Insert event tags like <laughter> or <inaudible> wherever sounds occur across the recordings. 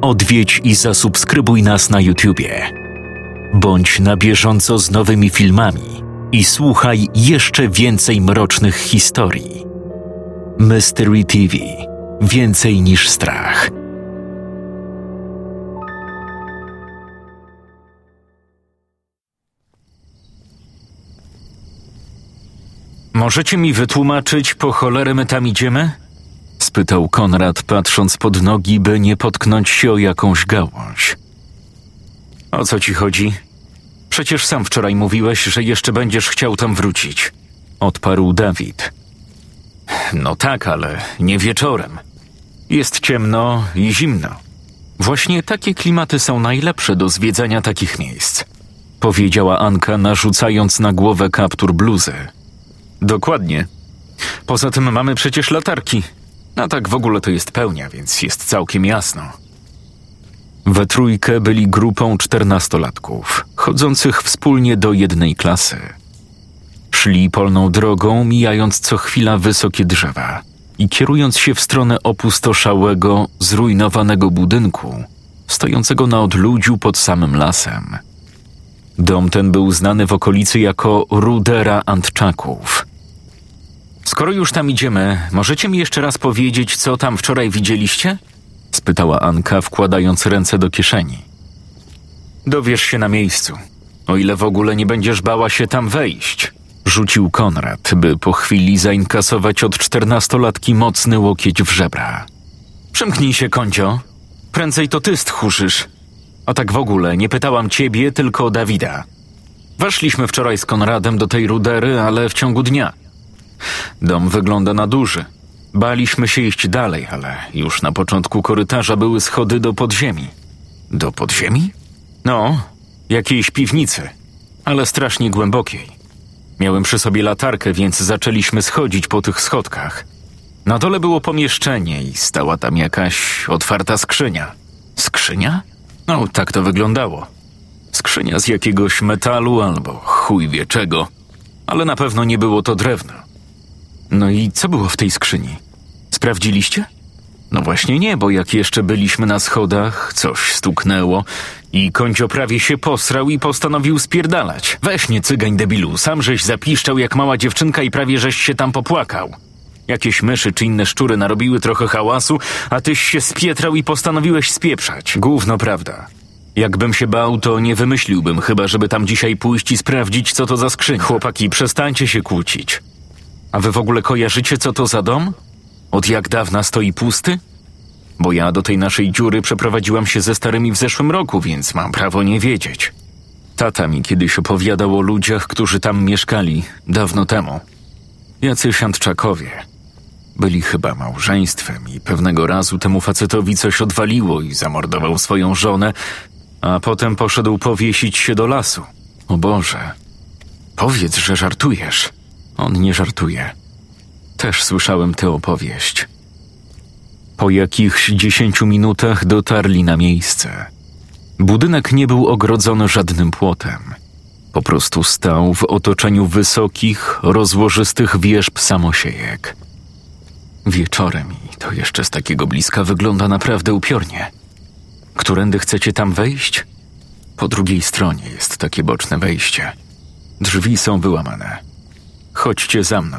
odwiedź i zasubskrybuj nas na YouTubie. Bądź na bieżąco z nowymi filmami i słuchaj jeszcze więcej mrocznych historii. Mystery TV Więcej niż strach. Możecie mi wytłumaczyć, po cholerę my tam idziemy? Spytał Konrad, patrząc pod nogi, by nie potknąć się o jakąś gałąź. O co ci chodzi? Przecież sam wczoraj mówiłeś, że jeszcze będziesz chciał tam wrócić, odparł Dawid. No tak, ale nie wieczorem. Jest ciemno i zimno. Właśnie takie klimaty są najlepsze do zwiedzania takich miejsc, powiedziała Anka, narzucając na głowę kaptur bluzy. Dokładnie. Poza tym mamy przecież latarki. A tak w ogóle to jest pełnia, więc jest całkiem jasno. We trójkę byli grupą czternastolatków, chodzących wspólnie do jednej klasy. Szli polną drogą, mijając co chwila wysokie drzewa i kierując się w stronę opustoszałego, zrujnowanego budynku, stojącego na odludziu pod samym lasem. Dom ten był znany w okolicy jako Rudera Antczaków. Skoro już tam idziemy, możecie mi jeszcze raz powiedzieć, co tam wczoraj widzieliście? spytała Anka, wkładając ręce do kieszeni. Dowiesz się na miejscu, o ile w ogóle nie będziesz bała się tam wejść, rzucił Konrad, by po chwili zainkasować od czternastolatki mocny łokieć w żebra. Przymknij się, kącio. Prędzej to ty stchórzysz. A tak w ogóle nie pytałam ciebie, tylko Dawida. Weszliśmy wczoraj z Konradem do tej rudery, ale w ciągu dnia. Dom wygląda na duży. Baliśmy się iść dalej, ale już na początku korytarza były schody do podziemi. Do podziemi? No, jakiejś piwnicy, ale strasznie głębokiej. Miałem przy sobie latarkę, więc zaczęliśmy schodzić po tych schodkach. Na dole było pomieszczenie i stała tam jakaś otwarta skrzynia. Skrzynia? No, tak to wyglądało. Skrzynia z jakiegoś metalu albo chuj wie czego, ale na pewno nie było to drewno. No i co było w tej skrzyni? Sprawdziliście? No właśnie nie, bo jak jeszcze byliśmy na schodach, coś stuknęło i Kącio prawie się posrał i postanowił spierdalać. Weź nie cygań debilu, sam żeś zapiszczał jak mała dziewczynka i prawie żeś się tam popłakał. Jakieś myszy czy inne szczury narobiły trochę hałasu, a tyś się spietrał i postanowiłeś spieprzać. Gówno prawda. Jakbym się bał, to nie wymyśliłbym, chyba żeby tam dzisiaj pójść i sprawdzić, co to za skrzynia. Chłopaki, przestańcie się kłócić. A wy w ogóle kojarzycie, co to za dom? Od jak dawna stoi pusty? Bo ja do tej naszej dziury przeprowadziłam się ze starymi w zeszłym roku, więc mam prawo nie wiedzieć. Tata mi kiedyś opowiadał o ludziach, którzy tam mieszkali dawno temu. Jacyś Antczakowie. Byli chyba małżeństwem i pewnego razu temu facetowi coś odwaliło i zamordował swoją żonę, a potem poszedł powiesić się do lasu. O Boże. Powiedz, że żartujesz. On nie żartuje. Też słyszałem tę opowieść. Po jakichś dziesięciu minutach dotarli na miejsce. Budynek nie był ogrodzony żadnym płotem. Po prostu stał w otoczeniu wysokich, rozłożystych wieżb samosiejek. Wieczorem i to jeszcze z takiego bliska wygląda naprawdę upiornie. Którędy chcecie tam wejść? Po drugiej stronie jest takie boczne wejście. Drzwi są wyłamane. Chodźcie za mną.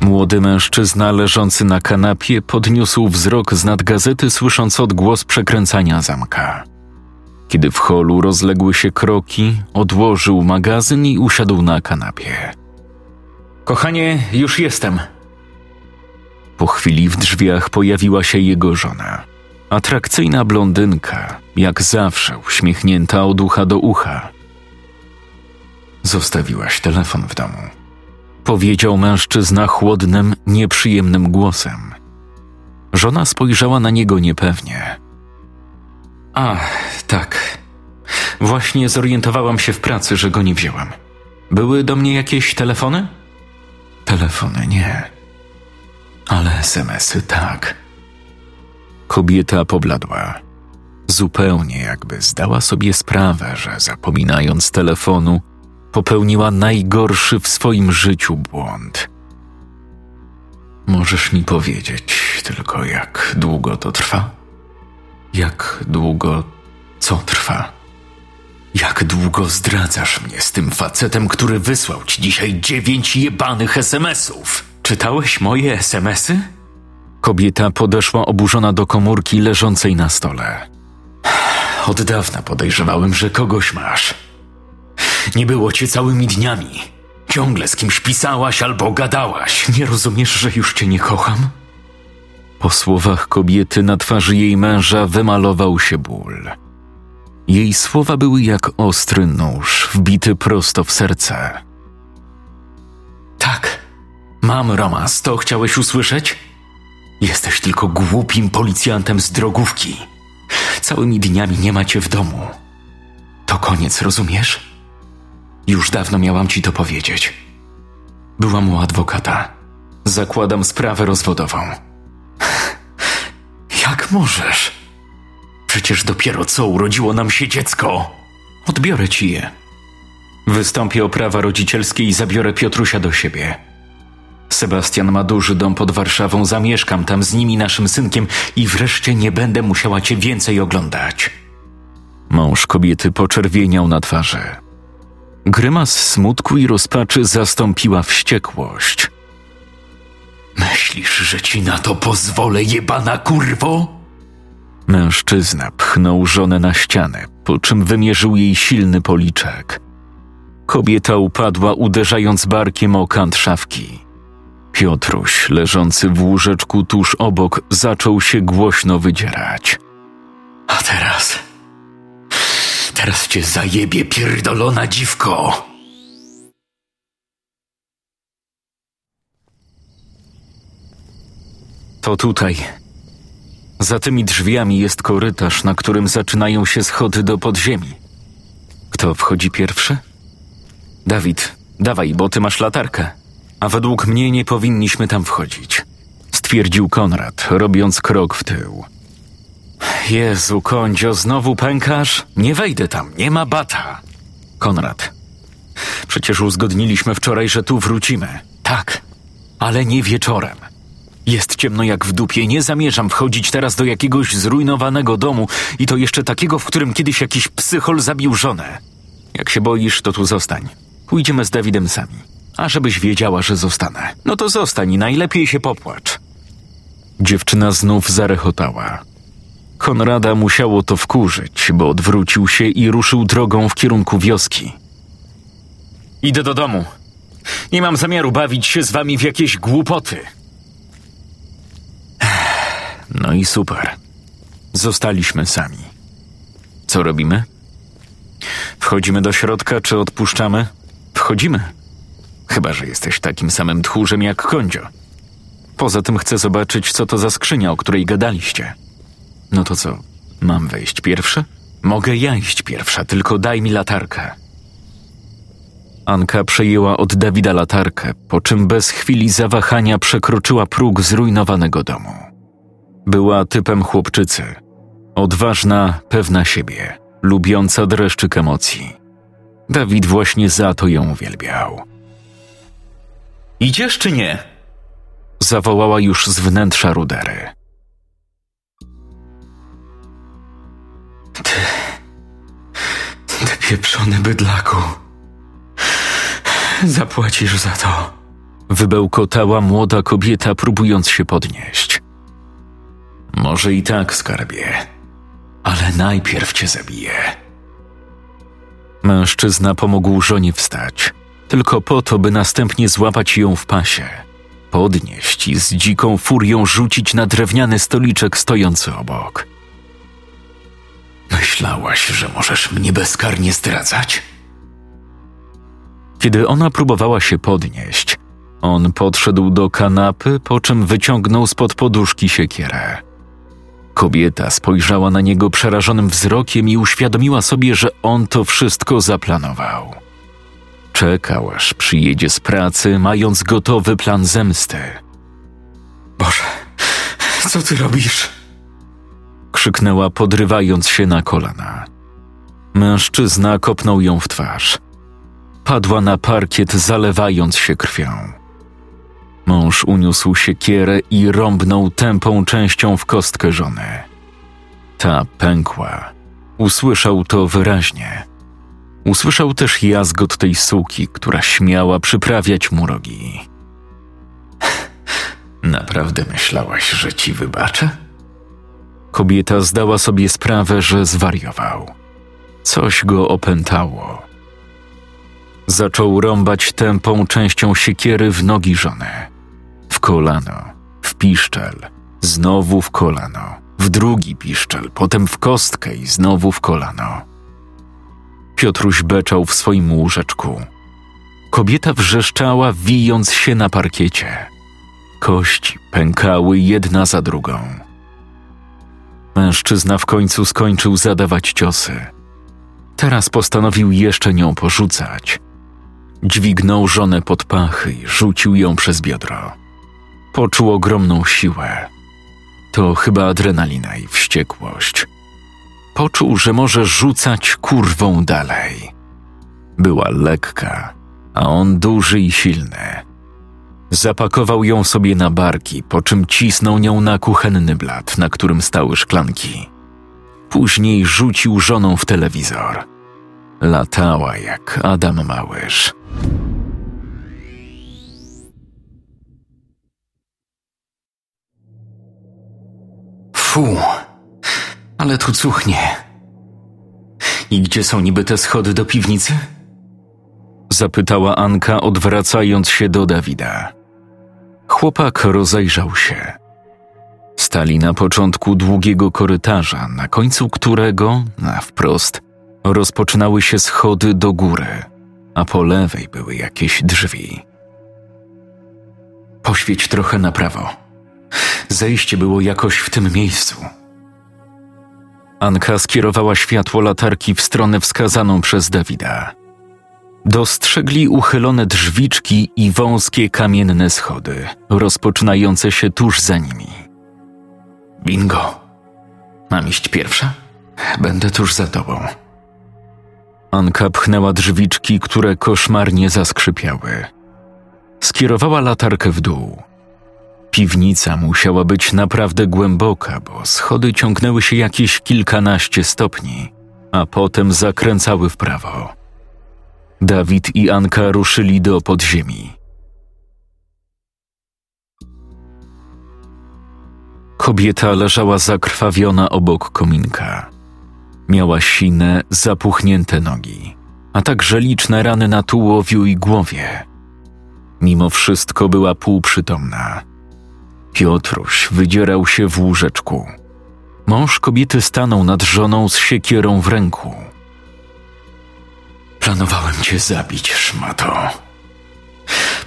Młody mężczyzna leżący na kanapie podniósł wzrok z nad gazety, słysząc odgłos przekręcania zamka. Kiedy w holu rozległy się kroki, odłożył magazyn i usiadł na kanapie. Kochanie, już jestem. Po chwili w drzwiach pojawiła się jego żona. Atrakcyjna blondynka, jak zawsze uśmiechnięta od ucha do ucha. Zostawiłaś telefon w domu powiedział mężczyzna chłodnym, nieprzyjemnym głosem. Żona spojrzała na niego niepewnie. A, tak. Właśnie zorientowałam się w pracy, że go nie wzięłam. Były do mnie jakieś telefony? Telefony nie. Ale SMSy tak. Kobieta pobladła. Zupełnie jakby zdała sobie sprawę, że zapominając telefonu, popełniła najgorszy w swoim życiu błąd. Możesz mi powiedzieć tylko, jak długo to trwa? Jak długo co trwa? Jak długo zdradzasz mnie z tym facetem, który wysłał ci dzisiaj dziewięć jebanych SMS-ów? Czytałeś moje SMS-y? Kobieta podeszła oburzona do komórki leżącej na stole. <sighs> Od dawna podejrzewałem, że kogoś masz. Nie było cię całymi dniami. Ciągle z kimś pisałaś albo gadałaś. Nie rozumiesz, że już cię nie kocham? Po słowach kobiety na twarzy jej męża wymalował się ból. Jej słowa były jak ostry nóż wbity prosto w serce. Mam romans, to chciałeś usłyszeć? Jesteś tylko głupim policjantem z drogówki. Całymi dniami nie macie w domu. To koniec, rozumiesz? Już dawno miałam ci to powiedzieć. Byłam u adwokata. Zakładam sprawę rozwodową. <laughs> Jak możesz? Przecież dopiero co urodziło nam się dziecko. Odbiorę ci je. Wystąpię o prawa rodzicielskie i zabiorę Piotrusia do siebie. Sebastian ma duży dom pod Warszawą, zamieszkam tam z nimi naszym synkiem i wreszcie nie będę musiała cię więcej oglądać. Mąż kobiety poczerwieniał na twarzy. Grymas smutku i rozpaczy zastąpiła wściekłość. Myślisz, że ci na to pozwolę, jebana kurwo? Mężczyzna pchnął żonę na ścianę, po czym wymierzył jej silny policzek. Kobieta upadła, uderzając barkiem o kant szafki. Piotruś, leżący w łóżeczku tuż obok, zaczął się głośno wydzierać. A teraz. Teraz cię zajebie, pierdolona dziwko! To tutaj. Za tymi drzwiami jest korytarz, na którym zaczynają się schody do podziemi. Kto wchodzi pierwszy? Dawid, dawaj, bo ty masz latarkę. A według mnie nie powinniśmy tam wchodzić. Stwierdził Konrad, robiąc krok w tył. Jezu, kądzio, znowu pękasz? Nie wejdę tam, nie ma bata. Konrad. Przecież uzgodniliśmy wczoraj, że tu wrócimy. Tak, ale nie wieczorem. Jest ciemno jak w dupie, nie zamierzam wchodzić teraz do jakiegoś zrujnowanego domu i to jeszcze takiego, w którym kiedyś jakiś psychol zabił żonę. Jak się boisz, to tu zostań. Pójdziemy z Dawidem sami. A żebyś wiedziała, że zostanę. No to zostań i najlepiej się popłacz. Dziewczyna znów zarechotała. Konrada musiało to wkurzyć, bo odwrócił się i ruszył drogą w kierunku wioski. Idę do domu. Nie mam zamiaru bawić się z wami w jakieś głupoty. <sighs> No i super. Zostaliśmy sami. Co robimy? Wchodzimy do środka, czy odpuszczamy? Wchodzimy. Chyba, że jesteś takim samym tchórzem jak Kondzio. Poza tym chcę zobaczyć, co to za skrzynia, o której gadaliście. No to co, mam wejść pierwszy? Mogę ja iść pierwsza, tylko daj mi latarkę. Anka przejęła od Dawida latarkę, po czym bez chwili zawahania przekroczyła próg zrujnowanego domu. Była typem chłopczycy. Odważna, pewna siebie, lubiąca dreszczyk emocji. Dawid właśnie za to ją uwielbiał. Idziesz czy nie? Zawołała już z wnętrza rudery. Ty. Ty pieprzony bydlaku. Zapłacisz za to. Wybełkotała młoda kobieta, próbując się podnieść. Może i tak, skarbie, ale najpierw cię zabiję. Mężczyzna pomógł żonie wstać, tylko po to, by następnie złapać ją w pasie, podnieść i z dziką furią rzucić na drewniany stoliczek stojący obok. Myślałaś, że możesz mnie bezkarnie zdradzać? Kiedy ona próbowała się podnieść, on podszedł do kanapy, po czym wyciągnął spod poduszki siekierę. Kobieta spojrzała na niego przerażonym wzrokiem i uświadomiła sobie, że on to wszystko zaplanował. Czekał, aż przyjedzie z pracy, mając gotowy plan zemsty. Boże, co ty robisz? krzyknęła, podrywając się na kolana. Mężczyzna kopnął ją w twarz. Padła na parkiet, zalewając się krwią. Mąż uniósł siekierę i rąbnął tępą częścią w kostkę żony. Ta pękła. Usłyszał to wyraźnie. Usłyszał też jazgot tej suki, która śmiała przyprawiać mu rogi. <laughs> Naprawdę myślałaś, że ci wybaczę? Kobieta zdała sobie sprawę, że zwariował. Coś go opętało. Zaczął rąbać tępą częścią siekiery w nogi żony. W kolano, w piszczel, znowu w kolano, w drugi piszczel, potem w kostkę i znowu w kolano. Piotruś beczał w swoim łóżeczku. Kobieta wrzeszczała, wijąc się na parkiecie. Kości pękały jedna za drugą. Mężczyzna w końcu skończył zadawać ciosy. Teraz postanowił jeszcze nią porzucać. Dźwignął żonę pod pachy i rzucił ją przez biodro. Poczuł ogromną siłę. To chyba adrenalina i wściekłość. Poczuł, że może rzucać kurwą dalej. Była lekka, a on duży i silny. Zapakował ją sobie na barki, po czym cisnął nią na kuchenny blat, na którym stały szklanki. Później rzucił żoną w telewizor. Latała jak Adam Małysz. Fu, ale tu cuchnie. I gdzie są niby te schody do piwnicy? Zapytała Anka, odwracając się do Dawida. Chłopak rozejrzał się. Stali na początku długiego korytarza, na końcu którego, na wprost, rozpoczynały się schody do góry, a po lewej były jakieś drzwi. Poświeć trochę na prawo. Zejście było jakoś w tym miejscu. Anka skierowała światło latarki w stronę wskazaną przez Dawida. Dostrzegli uchylone drzwiczki i wąskie kamienne schody, rozpoczynające się tuż za nimi. Bingo! Mam iść pierwsza? Będę tuż za tobą. Anka pchnęła drzwiczki, które koszmarnie zaskrzypiały. Skierowała latarkę w dół. Piwnica musiała być naprawdę głęboka, bo schody ciągnęły się jakieś kilkanaście stopni, a potem zakręcały w prawo. Dawid i Anka ruszyli do podziemi. Kobieta leżała zakrwawiona obok kominka. Miała sine, zapuchnięte nogi, a także liczne rany na tułowiu i głowie. Mimo wszystko była półprzytomna. Piotruś wydzierał się w łóżeczku. Mąż kobiety stanął nad żoną z siekierą w ręku. Planowałem cię zabić, szmato.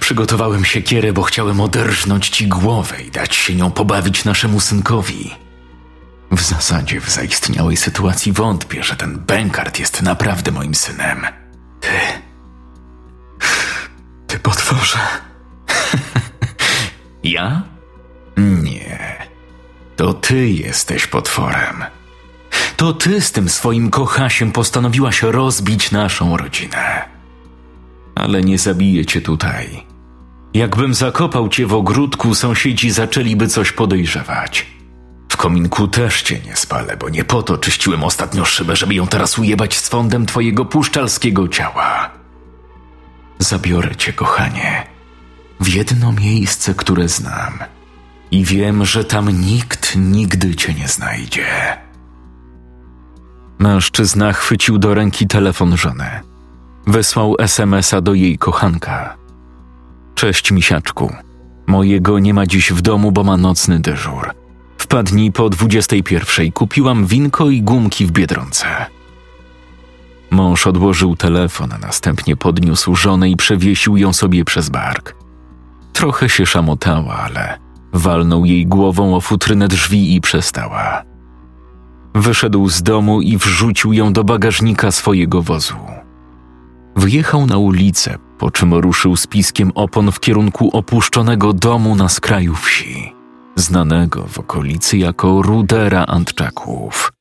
Przygotowałem siekierę, bo chciałem oderżnąć ci głowę i dać się nią pobawić naszemu synkowi. W zasadzie w zaistniałej sytuacji wątpię, że ten Benkart jest naprawdę moim synem. Ty. Ty potworze. <laughs> ja? Nie. To ty jesteś potworem. To ty z tym swoim kochasiem postanowiłaś rozbić naszą rodzinę. Ale nie zabiję cię tutaj. Jakbym zakopał cię w ogródku, sąsiedzi zaczęliby coś podejrzewać. W kominku też cię nie spalę, bo nie po to czyściłem ostatnio szybę, żeby ją teraz ujebać fondem twojego puszczalskiego ciała. Zabiorę cię, kochanie, w jedno miejsce, które znam. I wiem, że tam nikt nigdy cię nie znajdzie. Mężczyzna chwycił do ręki telefon żony. Wysłał SMS-a do jej kochanka. Cześć, misiaczku. Mojego nie ma dziś w domu, bo ma nocny dyżur. Wpadnij po 21. Kupiłam winko i gumki w biedronce. Mąż odłożył telefon, a następnie podniósł żonę i przewiesił ją sobie przez bark. Trochę się szamotała, ale walnął jej głową o futrynę drzwi i przestała. Wyszedł z domu i wrzucił ją do bagażnika swojego wozu. Wyjechał na ulicę, po czym ruszył z piskiem opon w kierunku opuszczonego domu na skraju wsi. znanego w okolicy jako Rudera Antczaków.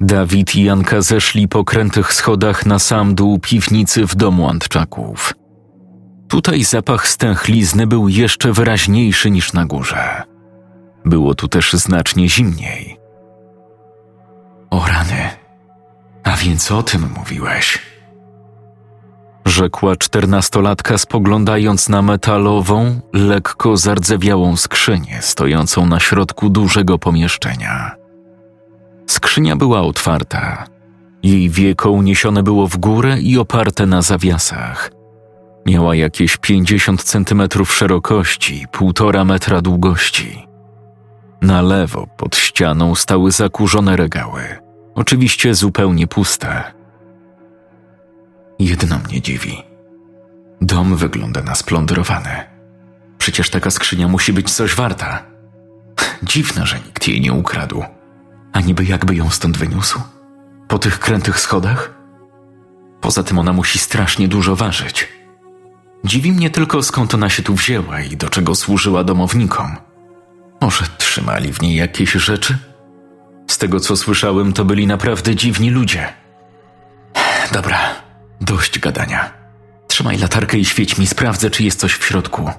Dawid i Janka zeszli po krętych schodach na sam dół piwnicy w domu Antczaków. Tutaj zapach stęchlizny był jeszcze wyraźniejszy niż na górze. Było tu też znacznie zimniej. O rany, a więc o tym mówiłeś. Rzekła czternastolatka, spoglądając na metalową, lekko zardzewiałą skrzynię stojącą na środku dużego pomieszczenia. Skrzynia była otwarta. Jej wieko uniesione było w górę i oparte na zawiasach. Miała jakieś 50 centymetrów szerokości, półtora metra długości. Na lewo, pod ścianą, stały zakurzone regały, oczywiście zupełnie puste. Jedno mnie dziwi. Dom wygląda na splądrowany. Przecież taka skrzynia musi być coś warta. <laughs> Dziwne, że nikt jej nie ukradł. A niby jakby ją stąd wyniósł? Po tych krętych schodach? Poza tym ona musi strasznie dużo ważyć. Dziwi mnie tylko skąd ona się tu wzięła i do czego służyła domownikom. Może trzymali w niej jakieś rzeczy? Z tego co słyszałem, to byli naprawdę dziwni ludzie. Dobra, dość gadania. Trzymaj latarkę i świeć mi, sprawdzę, czy jest coś w środku.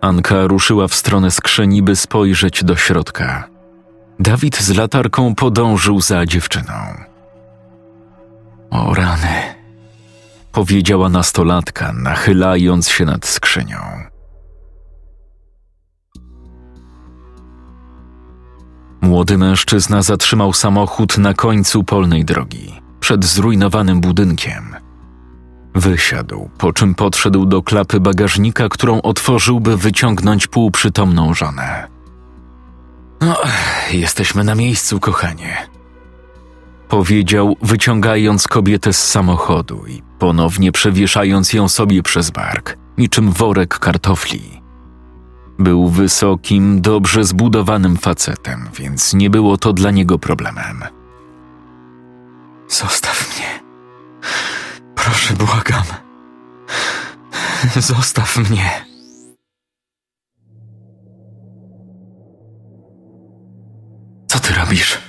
Anka ruszyła w stronę skrzyni, by spojrzeć do środka. Dawid z latarką podążył za dziewczyną. O rany, powiedziała nastolatka, nachylając się nad skrzynią. Młody mężczyzna zatrzymał samochód na końcu polnej drogi, przed zrujnowanym budynkiem. Wysiadł, po czym podszedł do klapy bagażnika, którą otworzył, by wyciągnąć półprzytomną żonę. No, jesteśmy na miejscu, kochanie. Powiedział, wyciągając kobietę z samochodu i ponownie przewieszając ją sobie przez bark, niczym worek kartofli. Był wysokim, dobrze zbudowanym facetem, więc nie było to dla niego problemem. Zostaw mnie. Proszę, błagam. Zostaw mnie. Co ty robisz?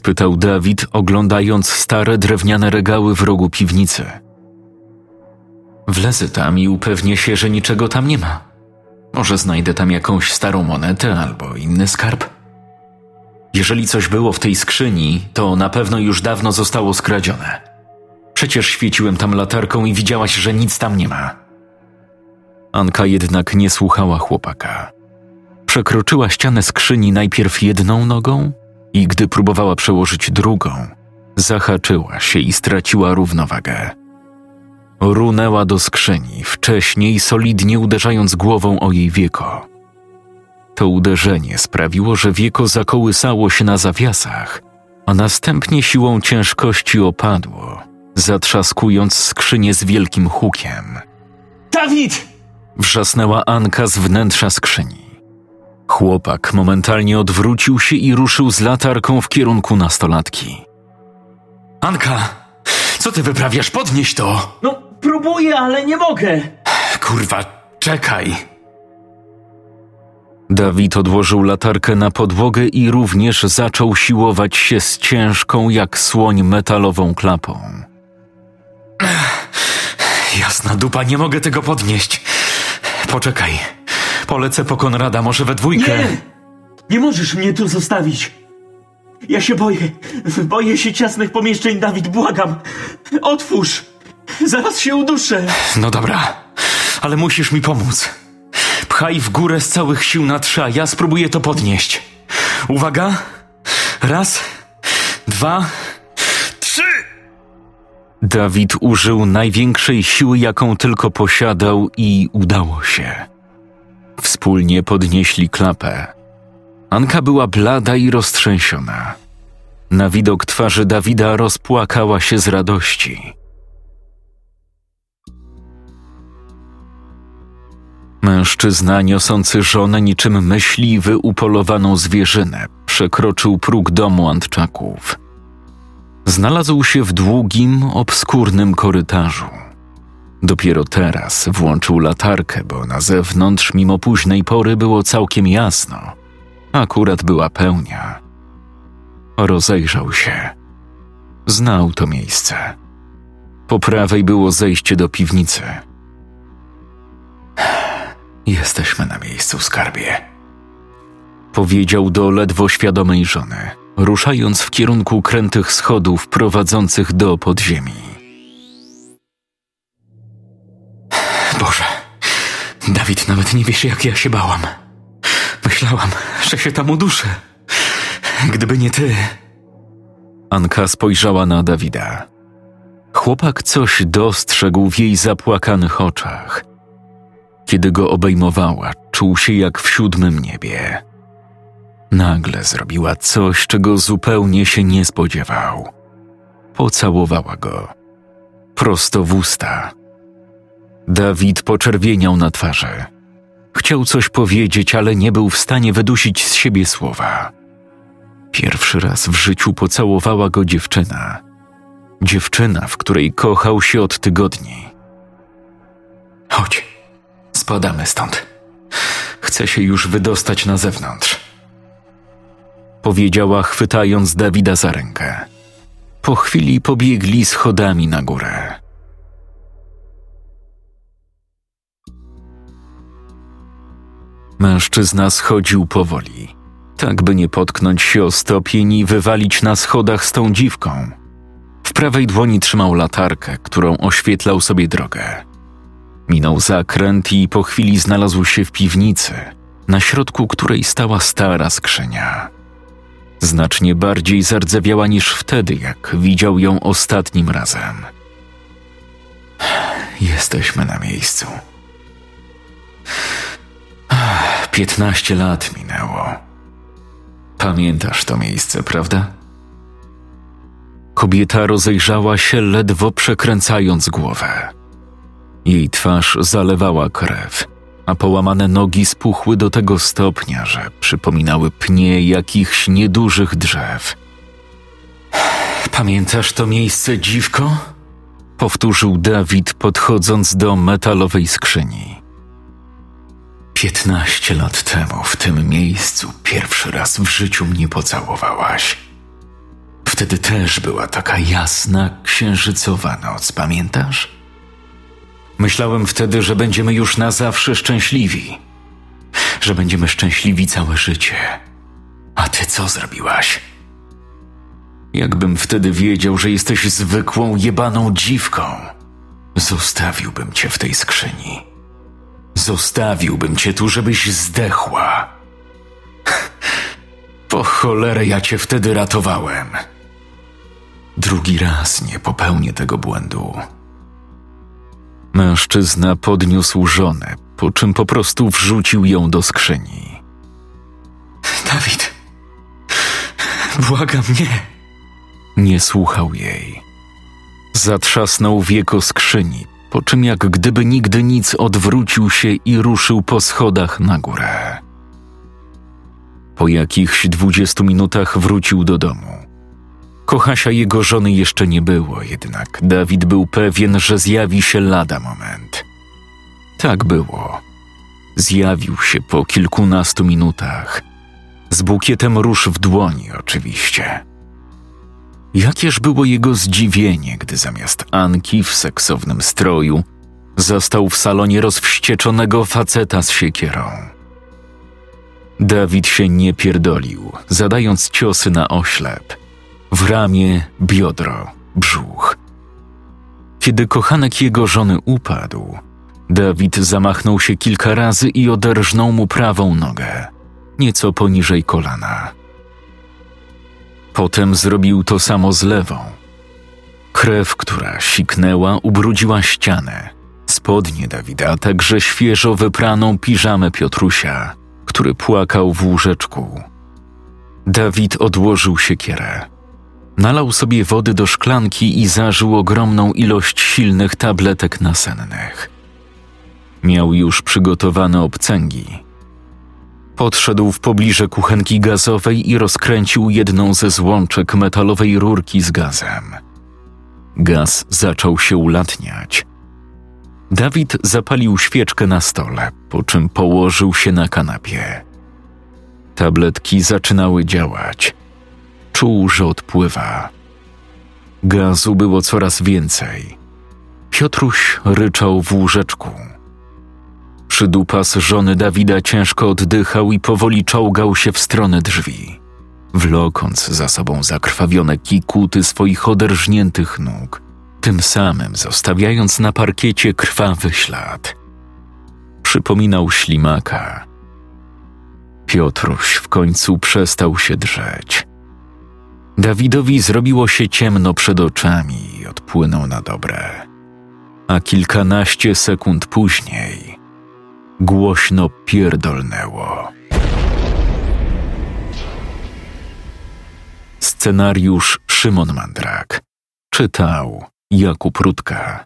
Spytał Dawid, oglądając stare drewniane regały w rogu piwnicy. Wlezę tam i upewnię się, że niczego tam nie ma. Może znajdę tam jakąś starą monetę albo inny skarb. Jeżeli coś było w tej skrzyni, to na pewno już dawno zostało skradzione. Przecież świeciłem tam latarką i widziałaś, że nic tam nie ma. Anka jednak nie słuchała chłopaka. Przekroczyła ścianę skrzyni najpierw jedną nogą i gdy próbowała przełożyć drugą, zahaczyła się i straciła równowagę. Runęła do skrzyni, wcześniej solidnie uderzając głową o jej wieko. To uderzenie sprawiło, że wieko zakołysało się na zawiasach, a następnie siłą ciężkości opadło, zatrzaskując skrzynię z wielkim hukiem. Dawid! Wrzasnęła Anka z wnętrza skrzyni. Chłopak momentalnie odwrócił się i ruszył z latarką w kierunku nastolatki. Anka, co ty wyprawiasz? Podnieś to! No, próbuję, ale nie mogę. Kurwa, czekaj! Dawid odłożył latarkę na podłogę i również zaczął siłować się z ciężką jak słoń metalową klapą. Jasna dupa, nie mogę tego podnieść. Poczekaj, polecę po Konrada, może we dwójkę. Nie! Nie możesz mnie tu zostawić. Ja się boję. Boję się ciasnych pomieszczeń, Dawid, błagam. Otwórz. Zaraz się uduszę. No dobra, ale musisz mi pomóc. Pchaj w górę z całych sił na trza, ja spróbuję to podnieść. Uwaga! Raz, dwa, trzy! Dawid użył największej siły, jaką tylko posiadał, i udało się. Wspólnie podnieśli klapę. Anka była blada i roztrzęsiona. Na widok twarzy Dawida rozpłakała się z radości. Mężczyzna niosący żonę niczym myśliwy upolowaną zwierzynę przekroczył próg domu Antczaków. Znalazł się w długim, obskurnym korytarzu. Dopiero teraz włączył latarkę, bo na zewnątrz, mimo późnej pory, było całkiem jasno. Akurat była pełnia. Rozejrzał się. Znał to miejsce. Po prawej było zejście do piwnicy. Jesteśmy na miejscu, skarbie. Powiedział do ledwo świadomej żony, ruszając w kierunku krętych schodów prowadzących do podziemi. Dawid, nawet nie wiesz, jak ja się bałam. Myślałam, że się tam uduszę. Gdyby nie ty. Anka spojrzała na Dawida. Chłopak coś dostrzegł w jej zapłakanych oczach. Kiedy go obejmowała, czuł się jak w siódmym niebie. Nagle zrobiła coś, czego zupełnie się nie spodziewał. Pocałowała go. Prosto w usta. Dawid poczerwieniał na twarzy. Chciał coś powiedzieć, ale nie był w stanie wydusić z siebie słowa. Pierwszy raz w życiu pocałowała go dziewczyna. Dziewczyna, w której kochał się od tygodni. Chodź, spadamy stąd. Chcę się już wydostać na zewnątrz. Powiedziała, chwytając Dawida za rękę. Po chwili pobiegli schodami na górę. Mężczyzna schodził powoli, tak by nie potknąć się o stopień i wywalić na schodach z tą dziwką. W prawej dłoni trzymał latarkę, którą oświetlał sobie drogę. Minął zakręt i po chwili znalazł się w piwnicy, na środku której stała stara skrzynia. Znacznie bardziej zardzewiała niż wtedy, jak widział ją ostatnim razem. Jesteśmy na miejscu. Piętnaście lat minęło. Pamiętasz to miejsce, prawda? Kobieta rozejrzała się, ledwo przekręcając głowę. Jej twarz zalewała krew, a połamane nogi spuchły do tego stopnia, że przypominały pnie jakichś niedużych drzew. Pamiętasz to miejsce, dziwko? Powtórzył Dawid, podchodząc do metalowej skrzyni. Piętnaście lat temu w tym miejscu pierwszy raz w życiu mnie pocałowałaś. Wtedy też była taka jasna, księżycowa noc, pamiętasz? Myślałem wtedy, że będziemy już na zawsze szczęśliwi. Że będziemy szczęśliwi całe życie. A ty co zrobiłaś? Jakbym wtedy wiedział, że jesteś zwykłą, jebaną dziwką, zostawiłbym cię w tej skrzyni. Zostawiłbym cię tu, żebyś zdechła. Po cholerę ja cię wtedy ratowałem. Drugi raz nie popełnię tego błędu. Mężczyzna podniósł żonę, po czym po prostu wrzucił ją do skrzyni. Dawid, błagam mnie. Nie słuchał jej. Zatrzasnął wieko skrzyni, po czym jak gdyby nigdy nic odwrócił się i ruszył po schodach na górę. Po jakichś dwudziestu minutach wrócił do domu. Kochasia jego żony jeszcze nie było, jednak Dawid był pewien, że zjawi się lada moment. Tak było. Zjawił się po kilkunastu minutach. Z bukietem róż w dłoni, oczywiście. Jakież było jego zdziwienie, gdy zamiast Anki w seksownym stroju zastał w salonie rozwścieczonego faceta z siekierą. Dawid się nie pierdolił, zadając ciosy na oślep. W ramię, biodro, brzuch. Kiedy kochanek jego żony upadł, Dawid zamachnął się kilka razy i oderżnął mu prawą nogę, nieco poniżej kolana. Potem zrobił to samo z lewą. Krew, która siknęła, ubrudziła ścianę, spodnie Dawida, a także świeżo wypraną piżamę Piotrusia, który płakał w łóżeczku. Dawid odłożył siekierę. Nalał sobie wody do szklanki i zażył ogromną ilość silnych tabletek nasennych. Miał już przygotowane obcęgi. Podszedł w pobliże kuchenki gazowej i rozkręcił jedną ze złączek metalowej rurki z gazem. Gaz zaczął się ulatniać. Dawid zapalił świeczkę na stole, po czym położył się na kanapie. Tabletki zaczynały działać. Czuł, że odpływa. Gazu było coraz więcej. Piotruś ryczał w łóżeczku. Przydupas żony Dawida ciężko oddychał i powoli czołgał się w stronę drzwi, wlokąc za sobą zakrwawione kikuty swoich oderżniętych nóg, tym samym zostawiając na parkiecie krwawy ślad. Przypominał ślimaka. Piotruś w końcu przestał się drzeć. Dawidowi zrobiło się ciemno przed oczami i odpłynął na dobre. A kilkanaście sekund później głośno pierdolnęło. Scenariusz Szymon Mandrak czytał Jakub Rutka.